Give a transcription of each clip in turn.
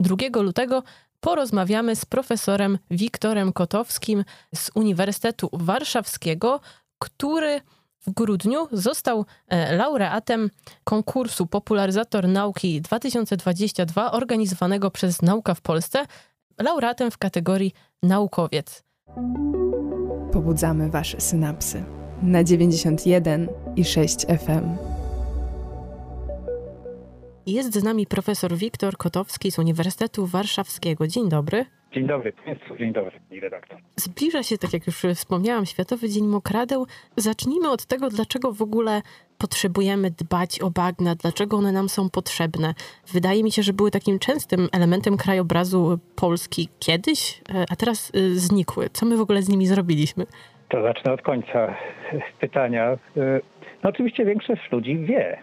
2 lutego, porozmawiamy z profesorem Wiktorem Kotowskim z Uniwersytetu Warszawskiego, który w grudniu został e, laureatem konkursu Popularyzator Nauki 2022 organizowanego przez Nauka w Polsce, laureatem w kategorii naukowiec. Pobudzamy wasze synapsy na 91 i 6 FM. Jest z nami profesor Wiktor Kotowski z Uniwersytetu Warszawskiego. Dzień dobry. Dzień dobry Państwu, dzień dobry Pani redaktor. Zbliża się, tak jak już wspomniałam, Światowy Dzień Mokradeł. Zacznijmy od tego, dlaczego w ogóle potrzebujemy dbać o bagna, dlaczego one nam są potrzebne. Wydaje mi się, że były takim częstym elementem krajobrazu Polski kiedyś, e, a teraz y, znikły. Co my w ogóle z nimi zrobiliśmy? To zacznę od końca pytania. No oczywiście większość ludzi wie,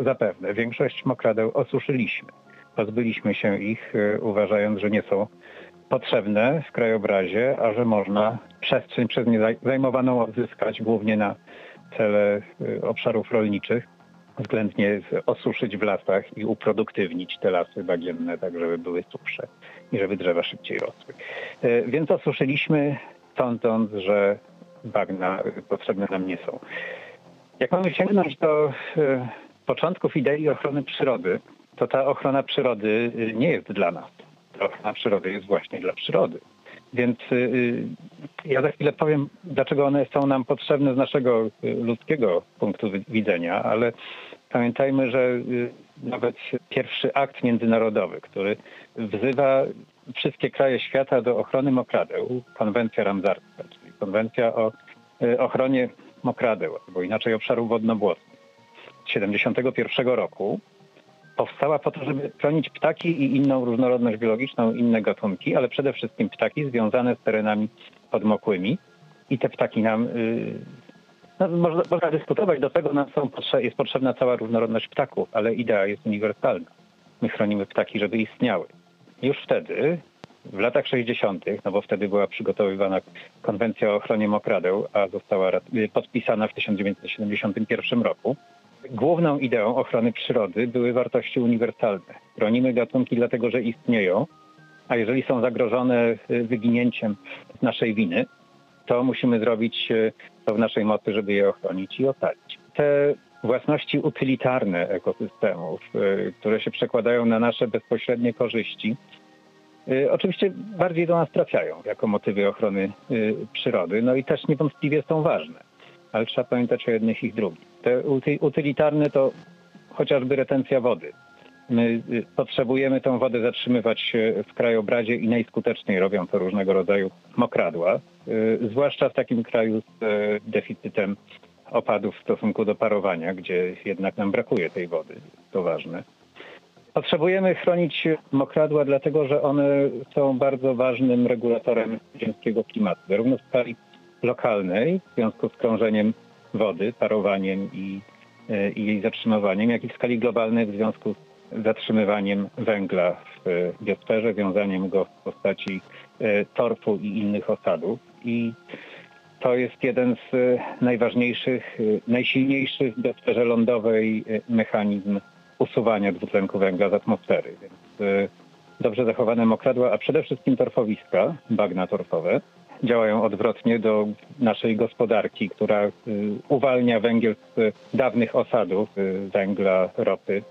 zapewne. Większość mokradeł osuszyliśmy. Pozbyliśmy się ich, uważając, że nie są potrzebne w krajobrazie, a że można przestrzeń przez nie zajmowaną odzyskać głównie na cele obszarów rolniczych, względnie osuszyć w lasach i uproduktywnić te lasy bagienne, tak żeby były suchsze i żeby drzewa szybciej rosły. Więc osuszyliśmy, sądząc, że bagna potrzebne nam nie są. Jak mamy sięgnąć do początków idei ochrony przyrody, to ta ochrona przyrody nie jest dla nas. Ta ochrona przyrody jest właśnie dla przyrody. Więc ja za chwilę powiem, dlaczego one są nam potrzebne z naszego ludzkiego punktu widzenia, ale pamiętajmy, że nawet pierwszy akt międzynarodowy, który wzywa wszystkie kraje świata do ochrony mokradeł, konwencja ramsarska, czyli konwencja o ochronie mokradeł, albo inaczej obszarów wodno-błotnych, 1971 roku powstała po to, żeby chronić ptaki i inną różnorodność biologiczną, inne gatunki, ale przede wszystkim ptaki związane z terenami podmokłymi. I te ptaki nam, no, można, można dyskutować, do tego nam są, jest potrzebna cała różnorodność ptaków, ale idea jest uniwersalna. My chronimy ptaki, żeby istniały. Już wtedy, w latach 60., no bo wtedy była przygotowywana konwencja o ochronie mokradeł, a została podpisana w 1971 roku, Główną ideą ochrony przyrody były wartości uniwersalne. Chronimy gatunki dlatego, że istnieją, a jeżeli są zagrożone wyginięciem z naszej winy, to musimy zrobić to w naszej mocy, żeby je ochronić i ocalić. Te własności utylitarne ekosystemów, które się przekładają na nasze bezpośrednie korzyści, oczywiście bardziej do nas trafiają jako motywy ochrony przyrody, no i też niewątpliwie są ważne ale trzeba pamiętać o jednych i drugich. Te utylitarne to chociażby retencja wody. My potrzebujemy tą wodę zatrzymywać w krajobrazie i najskuteczniej robią to różnego rodzaju mokradła, zwłaszcza w takim kraju z deficytem opadów w stosunku do parowania, gdzie jednak nam brakuje tej wody. To ważne. Potrzebujemy chronić mokradła, dlatego że one są bardzo ważnym regulatorem ziemskiego klimatu, zarówno w skali lokalnej w związku z krążeniem wody, parowaniem i, i jej zatrzymywaniem, jak i w skali globalnej w związku z zatrzymywaniem węgla w biosferze, wiązaniem go w postaci torfu i innych osadów. I to jest jeden z najważniejszych, najsilniejszych w biosferze lądowej mechanizm usuwania dwutlenku węgla z atmosfery. Więc dobrze zachowane mokradła, a przede wszystkim torfowiska, bagna torfowe, działają odwrotnie do naszej gospodarki, która y, uwalnia węgiel z dawnych osadów y, węgla, ropy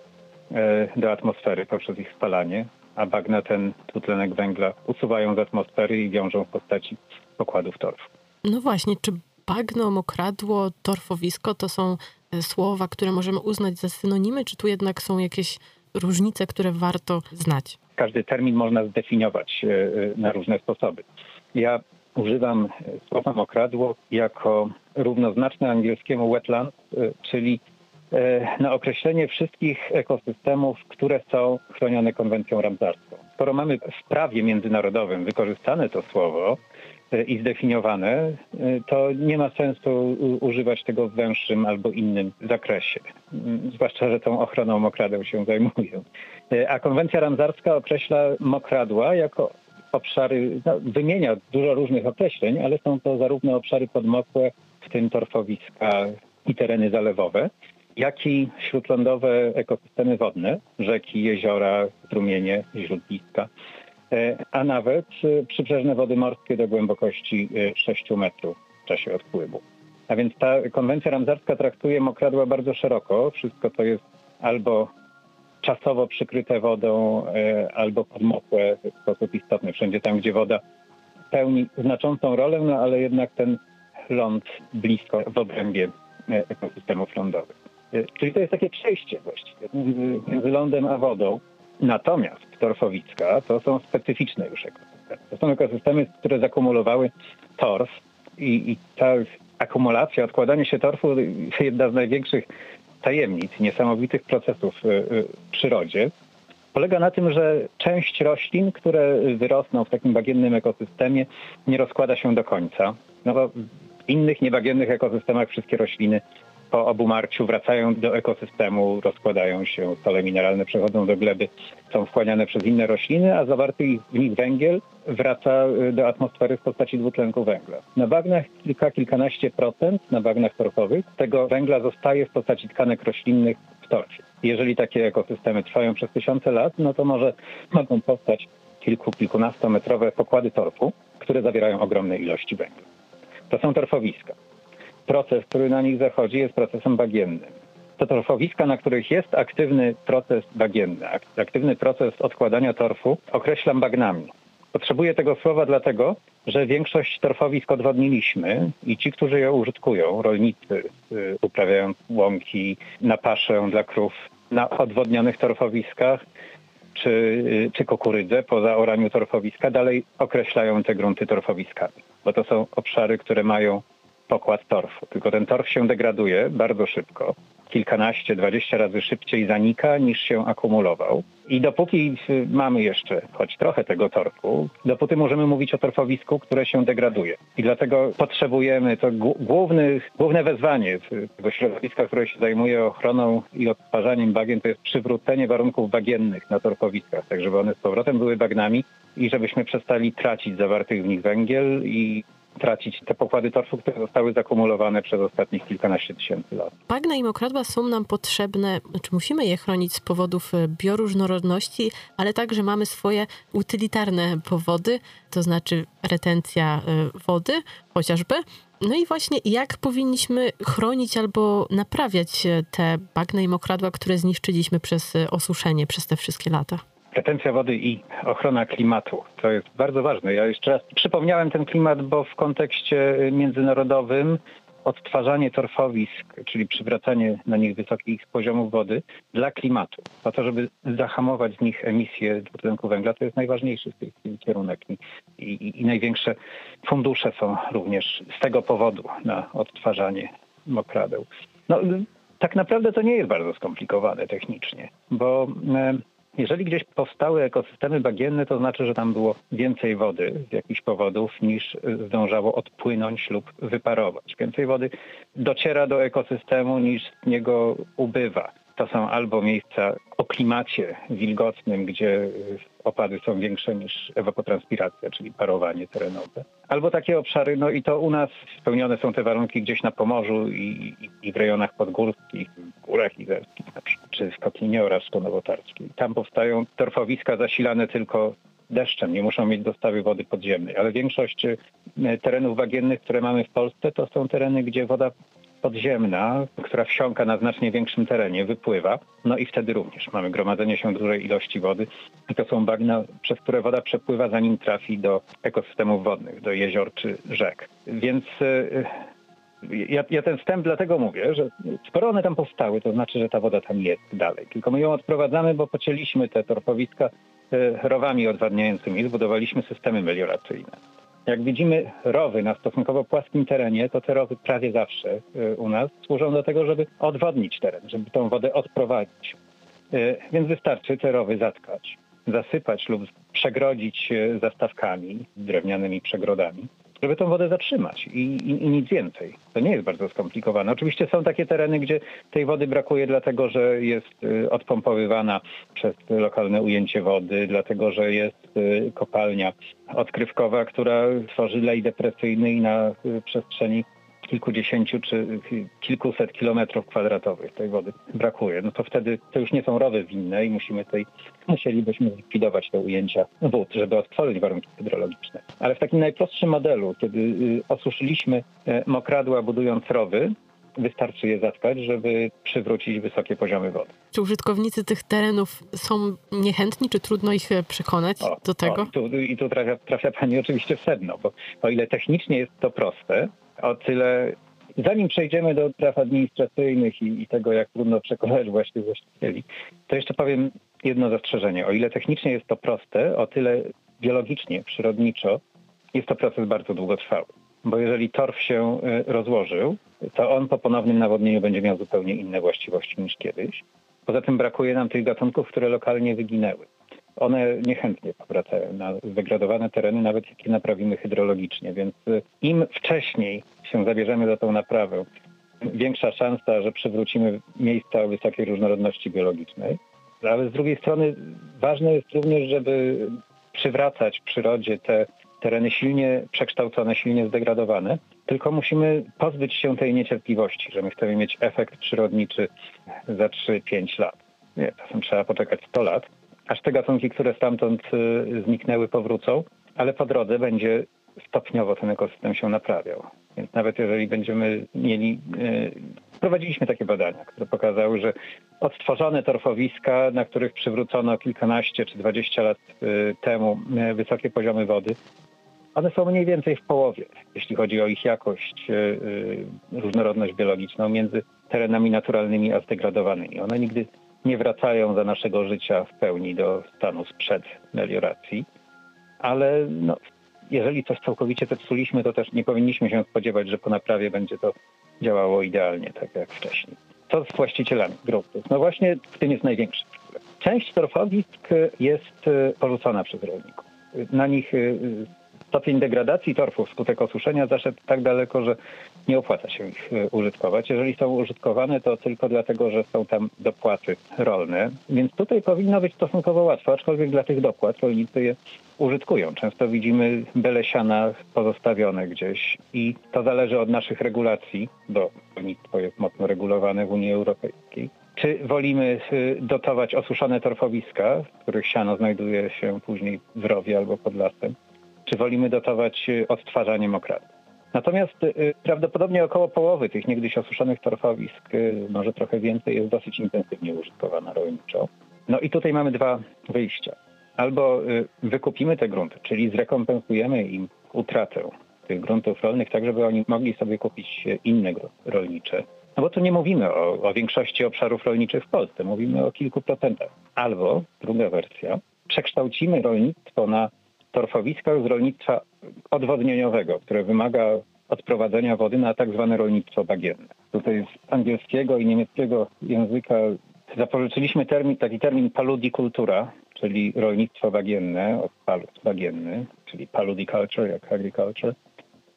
y, do atmosfery poprzez ich spalanie, a bagna ten dwutlenek węgla usuwają z atmosfery i wiążą w postaci pokładów torfu. No właśnie, czy bagno, mokradło, torfowisko to są słowa, które możemy uznać za synonimy, czy tu jednak są jakieś różnice, które warto znać? Każdy termin można zdefiniować na różne sposoby. Ja używam słowa mokradło jako równoznaczne angielskiemu wetland, czyli na określenie wszystkich ekosystemów, które są chronione konwencją ramsarską. skoro mamy w prawie międzynarodowym wykorzystane to słowo e, i zdefiniowane, e, to nie ma sensu używać tego w węższym albo innym zakresie. Mm, Zwłaszcza, że tą ochroną mokradeł się zajmują. E, A konwencja ramsarska określa mokradła jako obszary, no, wymienia dużo różnych określeń, ale są to zarówno obszary podmokłe, w tym torfowiska i tereny zalewowe, jak i śródlądowe ekosystemy wodne, rzeki, jeziora, strumienie, źródliska, e, a nawet e, przybrzeżne wody morskie do głębokości e, 6 metrów w czasie odpływu. A więc ta konwencja ramsarska traktuje mokradła bardzo szeroko. Wszystko to jest albo czasowo przykryte wodą, e, albo podmokłe w sposób istotny. Wszędzie tam, gdzie woda pełni znaczącą rolę, no ale jednak ten ląd blisko w obrębie e, ekosystemów lądowych. E, Czyli to jest takie przejście właściwie między, lądem a wodą. Natomiast torfowiska to są specyficzne już ekosystemy. To są ekosystemy, które zakumulowały torf i, i ta akumulacja, odkładanie się torfu to jedna z największych tajemnic, niesamowitych procesów y, y, w przyrodzie. Polega na tym, że część roślin, które wyrosną w takim bagiennym ekosystemie, nie rozkłada się do końca. No bo w innych niebagiennych ekosystemach wszystkie rośliny po obumarciu wracają do ekosystemu, rozkładają się, sole mineralne przechodzą do gleby, są wchłaniane przez inne rośliny, a zawarty w nich węgiel wraca y, do atmosfery w postaci dwutlenku węgla. Na bagnach kilka, kilkanaście procent, na bagnach torfowych, tego węgla zostaje w postaci tkanek roślinnych w torfie. Jeżeli takie ekosystemy trwają przez tysiące lat, no to może mogą powstać kilku, kilkunastometrowe pokłady torfu, które zawierają ogromne ilości węgla. To są torfowiska proces, który na nich zachodzi, jest procesem bagiennym. To torfowiska, na których jest aktywny proces bagienny, ak- aktywny proces odkładania torfu, określam bagnami. Potrzebuję tego słowa dlatego, że większość torfowisk odwodniliśmy i ci, którzy je użytkują, rolnicy y, uprawiając łąki na paszę dla krów na odwodnionych torfowiskach, czy, y, czy kukurydzę po zaoraniu torfowiska, dalej określają te grunty torfowiskami, bo to są obszary, które mają pokład torfu. Tylko ten torf się degraduje bardzo szybko. Kilkanaście, dwadzieścia razy szybciej zanika niż się akumulował. I dopóki y, mamy jeszcze choć trochę tego torfu, dopóty możemy mówić o torfowisku, które się degraduje. I dlatego potrzebujemy, to głó- główny, główne wezwanie tego środowiska, które się zajmuje ochroną i odtwarzaniem bagien, to jest przywrócenie warunków bagiennych na torfowiskach, tak żeby one z powrotem były bagnami i żebyśmy przestali tracić zawartych w nich węgiel i tracić te pokłady torfu, które zostały zakumulowane przez ostatnich kilkanaście tysięcy lat. Bagna i mokradła są nam potrzebne, znaczy musimy je chronić z powodów e, bioróżnorodności, ale także mamy swoje utylitarne powody, to znaczy retencja e, wody chociażby. No i właśnie jak powinniśmy chronić albo naprawiać e, te bagna i mokradła, które zniszczyliśmy przez osuszenie przez te wszystkie lata? Retencja wody i ochrona klimatu to jest bardzo ważne. Ja jeszcze raz przypomniałem ten klimat, bo w kontekście y, międzynarodowym odtwarzanie torfowisk, czyli przywracanie na nich wysokich poziomów wody dla klimatu, po to, żeby zahamować z nich emisję dwutlenku węgla, to jest najważniejszy tej chwili kierunek i, i, i największe fundusze są również z tego powodu na odtwarzanie mokradeł. No, tak naprawdę to nie jest bardzo skomplikowane technicznie, bo jeżeli gdzieś powstały ekosystemy bagienne, to znaczy, że tam było więcej wody z jakichś powodów niż zdążało odpłynąć lub wyparować. Więcej wody dociera do ekosystemu niż z niego ubywa. To są albo miejsca o klimacie wilgotnym, gdzie y, opady są większe niż ewapotranspiracja, czyli parowanie terenowe. Albo takie obszary, no i to u nas spełnione są te warunki gdzieś na Pomorzu i, i, w rejonach podgórskich, w górach izerskich czy w Kotlinie Orawsko-Nowotarskiej. Tam powstają torfowiska zasilane tylko deszczem, nie muszą mieć dostawy wody podziemnej, ale większość y, terenów bagiennych, które mamy w Polsce, to są tereny, gdzie woda podziemna, która wsiąka na znacznie większym terenie, wypływa. No i wtedy również mamy gromadzenie się dużej ilości wody. I to są bagna, przez które woda przepływa, zanim trafi do ekosystemów wodnych, do jezior czy rzek. Więc y, ja, ja ten wstęp dlatego mówię, że skoro one tam powstały, to znaczy, że ta woda tam jest dalej. Tylko my ją odprowadzamy, bo pocięliśmy te torfowiska y, rowami odwadniającymi, zbudowaliśmy systemy melioracyjne. Jak widzimy rowy na stosunkowo płaskim terenie, to te rowy prawie zawsze y, u nas służą do tego, żeby odwodnić teren, żeby tą wodę odprowadzić. Y, Więc wystarczy te rowy zatkać zasypać lub przegrodzić e, zastawkami, drewnianymi przegrodami, żeby tą wodę zatrzymać i, i, i, nic więcej. To nie jest bardzo skomplikowane. Oczywiście są takie tereny, gdzie tej wody brakuje, dlatego że jest y, odpompowywana przez lokalne ujęcie wody, dlatego że jest y, kopalnia odkrywkowa, która tworzy lej depresyjny i na y, przestrzeni kilkudziesięciu czy kilkuset kilometrów kwadratowych tej wody brakuje, no to wtedy to już nie są rowy winne i musimy tej, musielibyśmy zlikwidować te ujęcia wód, żeby odtworzyć warunki hydrologiczne. Ale w takim najprostszym modelu, kiedy y, osuszyliśmy e, mokradła budując rowy, wystarczy je zatkać, żeby przywrócić wysokie poziomy wody. Czy użytkownicy tych terenów są niechętni, czy trudno ich e, przekonać o, do tego? O, I tu, i tu trafia, trafia Pani oczywiście w sedno, bo o ile technicznie jest to proste, o tyle Zanim przejdziemy do praw administracyjnych i, i, tego, jak trudno przekonać właśnie właścicieli, to jeszcze powiem jedno zastrzeżenie. O ile technicznie jest to proste, o tyle biologicznie, przyrodniczo jest to proces bardzo długotrwały. Bo jeżeli torf się y, rozłożył, to on po ponownym nawodnieniu będzie miał zupełnie inne właściwości niż kiedyś. Poza tym brakuje nam tych gatunków, które lokalnie wyginęły one niechętnie powracają na wygradowane tereny, nawet jak je naprawimy hydrologicznie. Więc y, im wcześniej się zabierzemy za tą naprawę, większa szansa, że przywrócimy miejsca o wysokiej różnorodności biologicznej. Ale z drugiej strony ważne jest również, żeby przywracać przyrodzie te tereny silnie przekształcone, silnie zdegradowane, tylko musimy pozbyć się tej niecierpliwości, że my chcemy mieć efekt przyrodniczy za 3-5 lat. Nie, czasem trzeba poczekać 100 lat aż te gatunki, które stamtąd y, zniknęły, powrócą, ale po drodze będzie stopniowo ten ekosystem się naprawiał. Więc nawet jeżeli będziemy mieli, y, prowadziliśmy takie badania, które pokazały, że odtworzone torfowiska, na których przywrócono kilkanaście czy dwadzieścia lat y, temu wysokie poziomy wody, one są mniej więcej w połowie, jeśli chodzi o ich jakość, różnorodność biologiczną między terenami naturalnymi a zdegradowanymi. One nigdy nie wracają za naszego życia w pełni do stanu sprzed melioracji, ale no, jeżeli coś całkowicie zepsuliśmy, to też nie powinniśmy się spodziewać, że po naprawie będzie to działało idealnie, tak jak wcześniej. Co z właścicielami gruntów? No właśnie w tym jest największy problem. Część torfowisk jest e, porzucona przez rolników. Na nich e, stopień degradacji torfów wskutek osuszenia zaszedł tak daleko, że nie opłaca się ich e, użytkować. Jeżeli są użytkowane, to tylko dlatego, że są tam dopłaty rolne. Więc tutaj powinno być stosunkowo łatwo, aczkolwiek dla tych dopłat rolnicy je użytkują. Często widzimy belesiana pozostawione gdzieś i to zależy od naszych regulacji, bo rolnictwo jest mocno regulowane w Unii Europejskiej. Czy wolimy e, dotować osuszone torfowiska, w których siano znajduje się później w rowie albo pod lasem, czy wolimy dotować y, odtwarzanie mokrady. Natomiast y, prawdopodobnie około połowy tych niegdyś osuszonych torfowisk, y, może trochę więcej, jest dosyć intensywnie użytkowana rolniczo. No i tutaj mamy dwa wyjścia. Albo wykupimy te grunty, czyli zrekompensujemy im utratę tych gruntów rolnych, tak żeby oni mogli sobie kupić inne rolnicze. No bo tu nie mówimy o, o większości obszarów rolniczych w Polsce, mówimy o kilku procentach. Albo, druga wersja, przekształcimy rolnictwo na torfowiskach z rolnictwa odwodnieniowego, które wymaga odprowadzenia wody na tak zwane rolnictwo bagienne. Tutaj z angielskiego i niemieckiego języka zapożyczyliśmy termin, taki termin paludikultura, czyli rolnictwo bagienne, od palud bagienny, czyli paludiculture jak agriculture.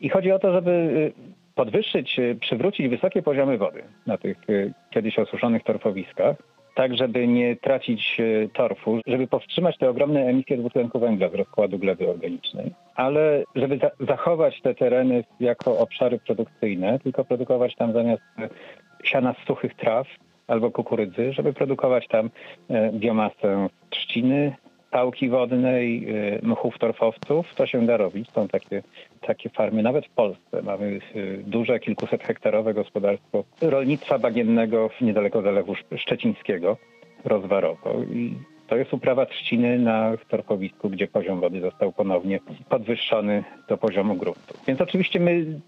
I chodzi o to, żeby y, podwyższyć, y, przywrócić wysokie poziomy wody na tych y, kiedyś osuszonych torfowiskach, tak żeby nie tracić e, torfu, żeby powstrzymać te ogromne emisje dwutlenku węgla z rozkładu gleby organicznej, ale żeby za zachować te tereny jako obszary produkcyjne, tylko produkować tam zamiast siana z suchych traw albo kukurydzy, żeby produkować tam e, biomasę trzciny, pałki wodnej, y, mchów torfowców. To się da robić. Są takie, takie farmy nawet w Polsce. Mamy y, duże, kilkuset hektarowe gospodarstwo rolnictwa bagiennego niedaleko Zalewu Szczecińskiego, Rozwarowo. I to jest uprawa trzciny na torfowisku, gdzie poziom wody został ponownie podwyższony do poziomu gruntu. Więc oczywiście my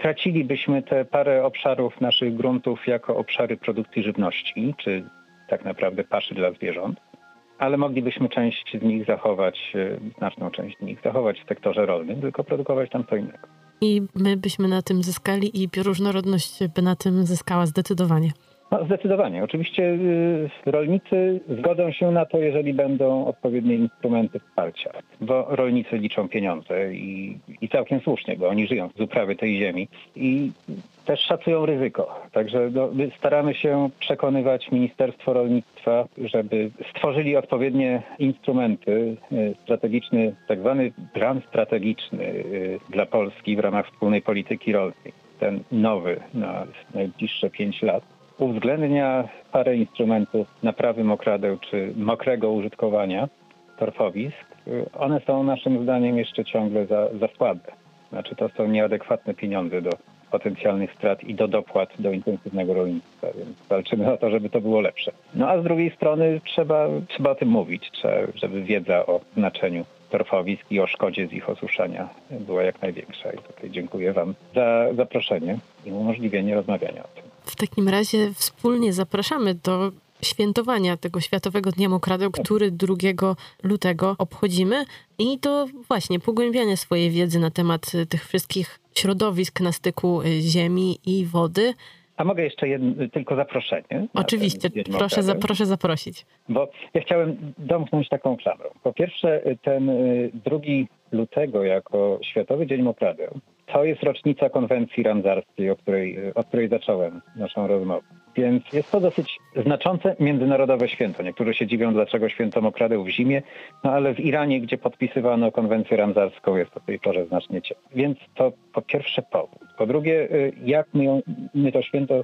tracilibyśmy te parę obszarów naszych gruntów jako obszary produkcji żywności, czy tak naprawdę paszy dla zwierząt ale moglibyśmy część z nich zachować, e, znaczną część z nich zachować w sektorze rolnym, tylko produkować tam co innego. I my byśmy na tym zyskali i bioróżnorodność by na tym zyskała zdecydowanie. No, zdecydowanie. Oczywiście y, rolnicy zgodzą się na to, jeżeli będą odpowiednie instrumenty wsparcia, bo rolnicy liczą pieniądze i, i całkiem słusznie, bo oni żyją z uprawy tej ziemi i też szacują ryzyko. Także no, my staramy się przekonywać Ministerstwo Rolnictwa, żeby stworzyli odpowiednie instrumenty. y, Strategiczny, tak zwany plan strategiczny y, dla Polski w ramach wspólnej polityki rolnej. Ten nowy na najbliższe pięć lat uwzględnia parę instrumentów naprawy mokradeł czy mokrego użytkowania torfowisk. Y, One są naszym zdaniem jeszcze ciągle za, za słabe. Znaczy to są nieadekwatne pieniądze do potencjalnych strat i do dopłat do intensywnego rolnictwa, więc walczymy o to, żeby to było lepsze. No a z drugiej strony trzeba, trzeba o tym mówić, trzeba, żeby wiedza o znaczeniu torfowisk i o szkodzie z ich osuszania była jak największa. I tutaj dziękuję Wam za zaproszenie i umożliwienie rozmawiania o tym. W takim razie wspólnie zapraszamy do świętowania tego Światowego Dnia Mokradeł, który 2 lutego obchodzimy i do właśnie pogłębiania swojej wiedzy na temat y, tych wszystkich środowisk na styku y, ziemi i wody. A mogę jeszcze jedno, tylko zaproszenie? Oczywiście, proszę, za, proszę zaprosić. Bo ja chciałem domknąć taką klamrą. Po pierwsze, ten y, 2 lutego jako Światowy Dzień Mokradeł to jest rocznica konwencji ramzarskiej, o której, o której zacząłem naszą rozmowę. Więc jest to dosyć znaczące międzynarodowe święto. Niektórzy się dziwią, dlaczego święto mokradeł w zimie, no ale w Iranie, gdzie podpisywano konwencję ramzarską, jest to tej porze znacznie cieplej. Więc to po pierwsze powód. Po drugie, y, jak my, my to święto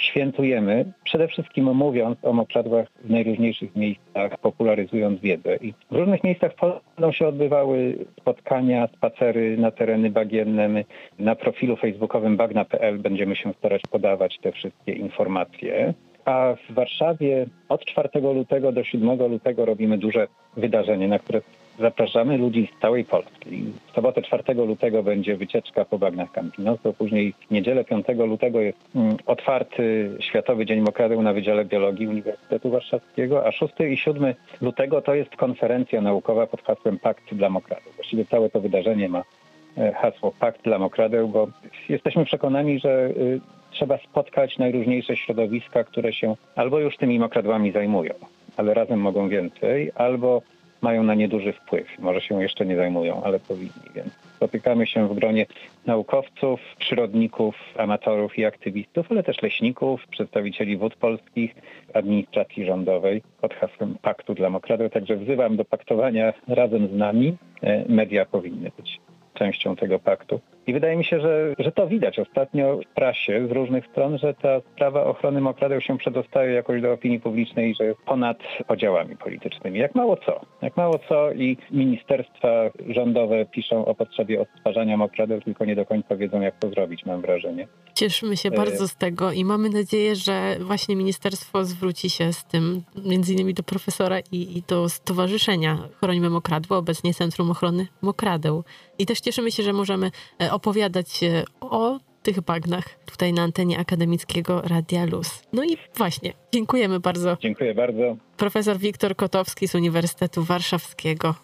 świętujemy, przede wszystkim mówiąc o mokradłach w najróżniejszych miejscach, popularyzując wiedzę. I w różnych miejscach będą się odbywały spotkania, spacery na tereny bagienne. My na profilu facebookowym bagna.pl będziemy się starać podawać te wszystkie informacje. A w Warszawie od 4 lutego do 7 lutego robimy duże wydarzenie, na które zapraszamy ludzi z całej Polski. W sobotę 4 lutego będzie wycieczka po bagnach Campinoso, później w niedzielę 5 lutego jest mm, otwarty Światowy Dzień Mokradeł na Wydziale Biologii Uniwersytetu Warszawskiego, a 6 i 7 lutego to jest konferencja naukowa pod hasłem Pakt dla Mokradeł. Właściwie całe to wydarzenie ma e, hasło Pakt dla Mokradeł, bo jesteśmy przekonani, że y, trzeba spotkać najróżniejsze środowiska, które się albo już tymi mokradłami zajmują, ale razem mogą więcej, albo mają na nie duży wpływ. Może się jeszcze nie zajmują, ale powinni, więc spotykamy się w gronie naukowców, przyrodników, amatorów i aktywistów, ale też leśników, przedstawicieli wód polskich, administracji rządowej pod hasłem Paktu dla Mokradeł. Także wzywam do paktowania razem z nami. E, Media powinny być częścią tego paktu. I wydaje mi się, że, że to widać ostatnio w prasie z różnych stron, że ta sprawa ochrony mokradeł się przedostaje jakoś do opinii publicznej, że jest ponad podziałami politycznymi. Jak mało co. Jak mało co i ministerstwa rządowe piszą o potrzebie odtwarzania mokradeł, tylko nie do końca wiedzą, jak to zrobić, mam wrażenie. Cieszymy się E, bardzo z tego i mamy nadzieję, że właśnie ministerstwo zwróci się z tym między innymi do profesora i, i do Stowarzyszenia Chronimy Mokradło, obecnie Centrum Ochrony Mokradeł. I też cieszymy się, że możemy e, opowiadać e, o tych bagnach tutaj na antenie akademickiego Radia Luz. No i właśnie, dziękujemy bardzo. Dziękuję bardzo. Profesor Wiktor Kotowski z Uniwersytetu Warszawskiego.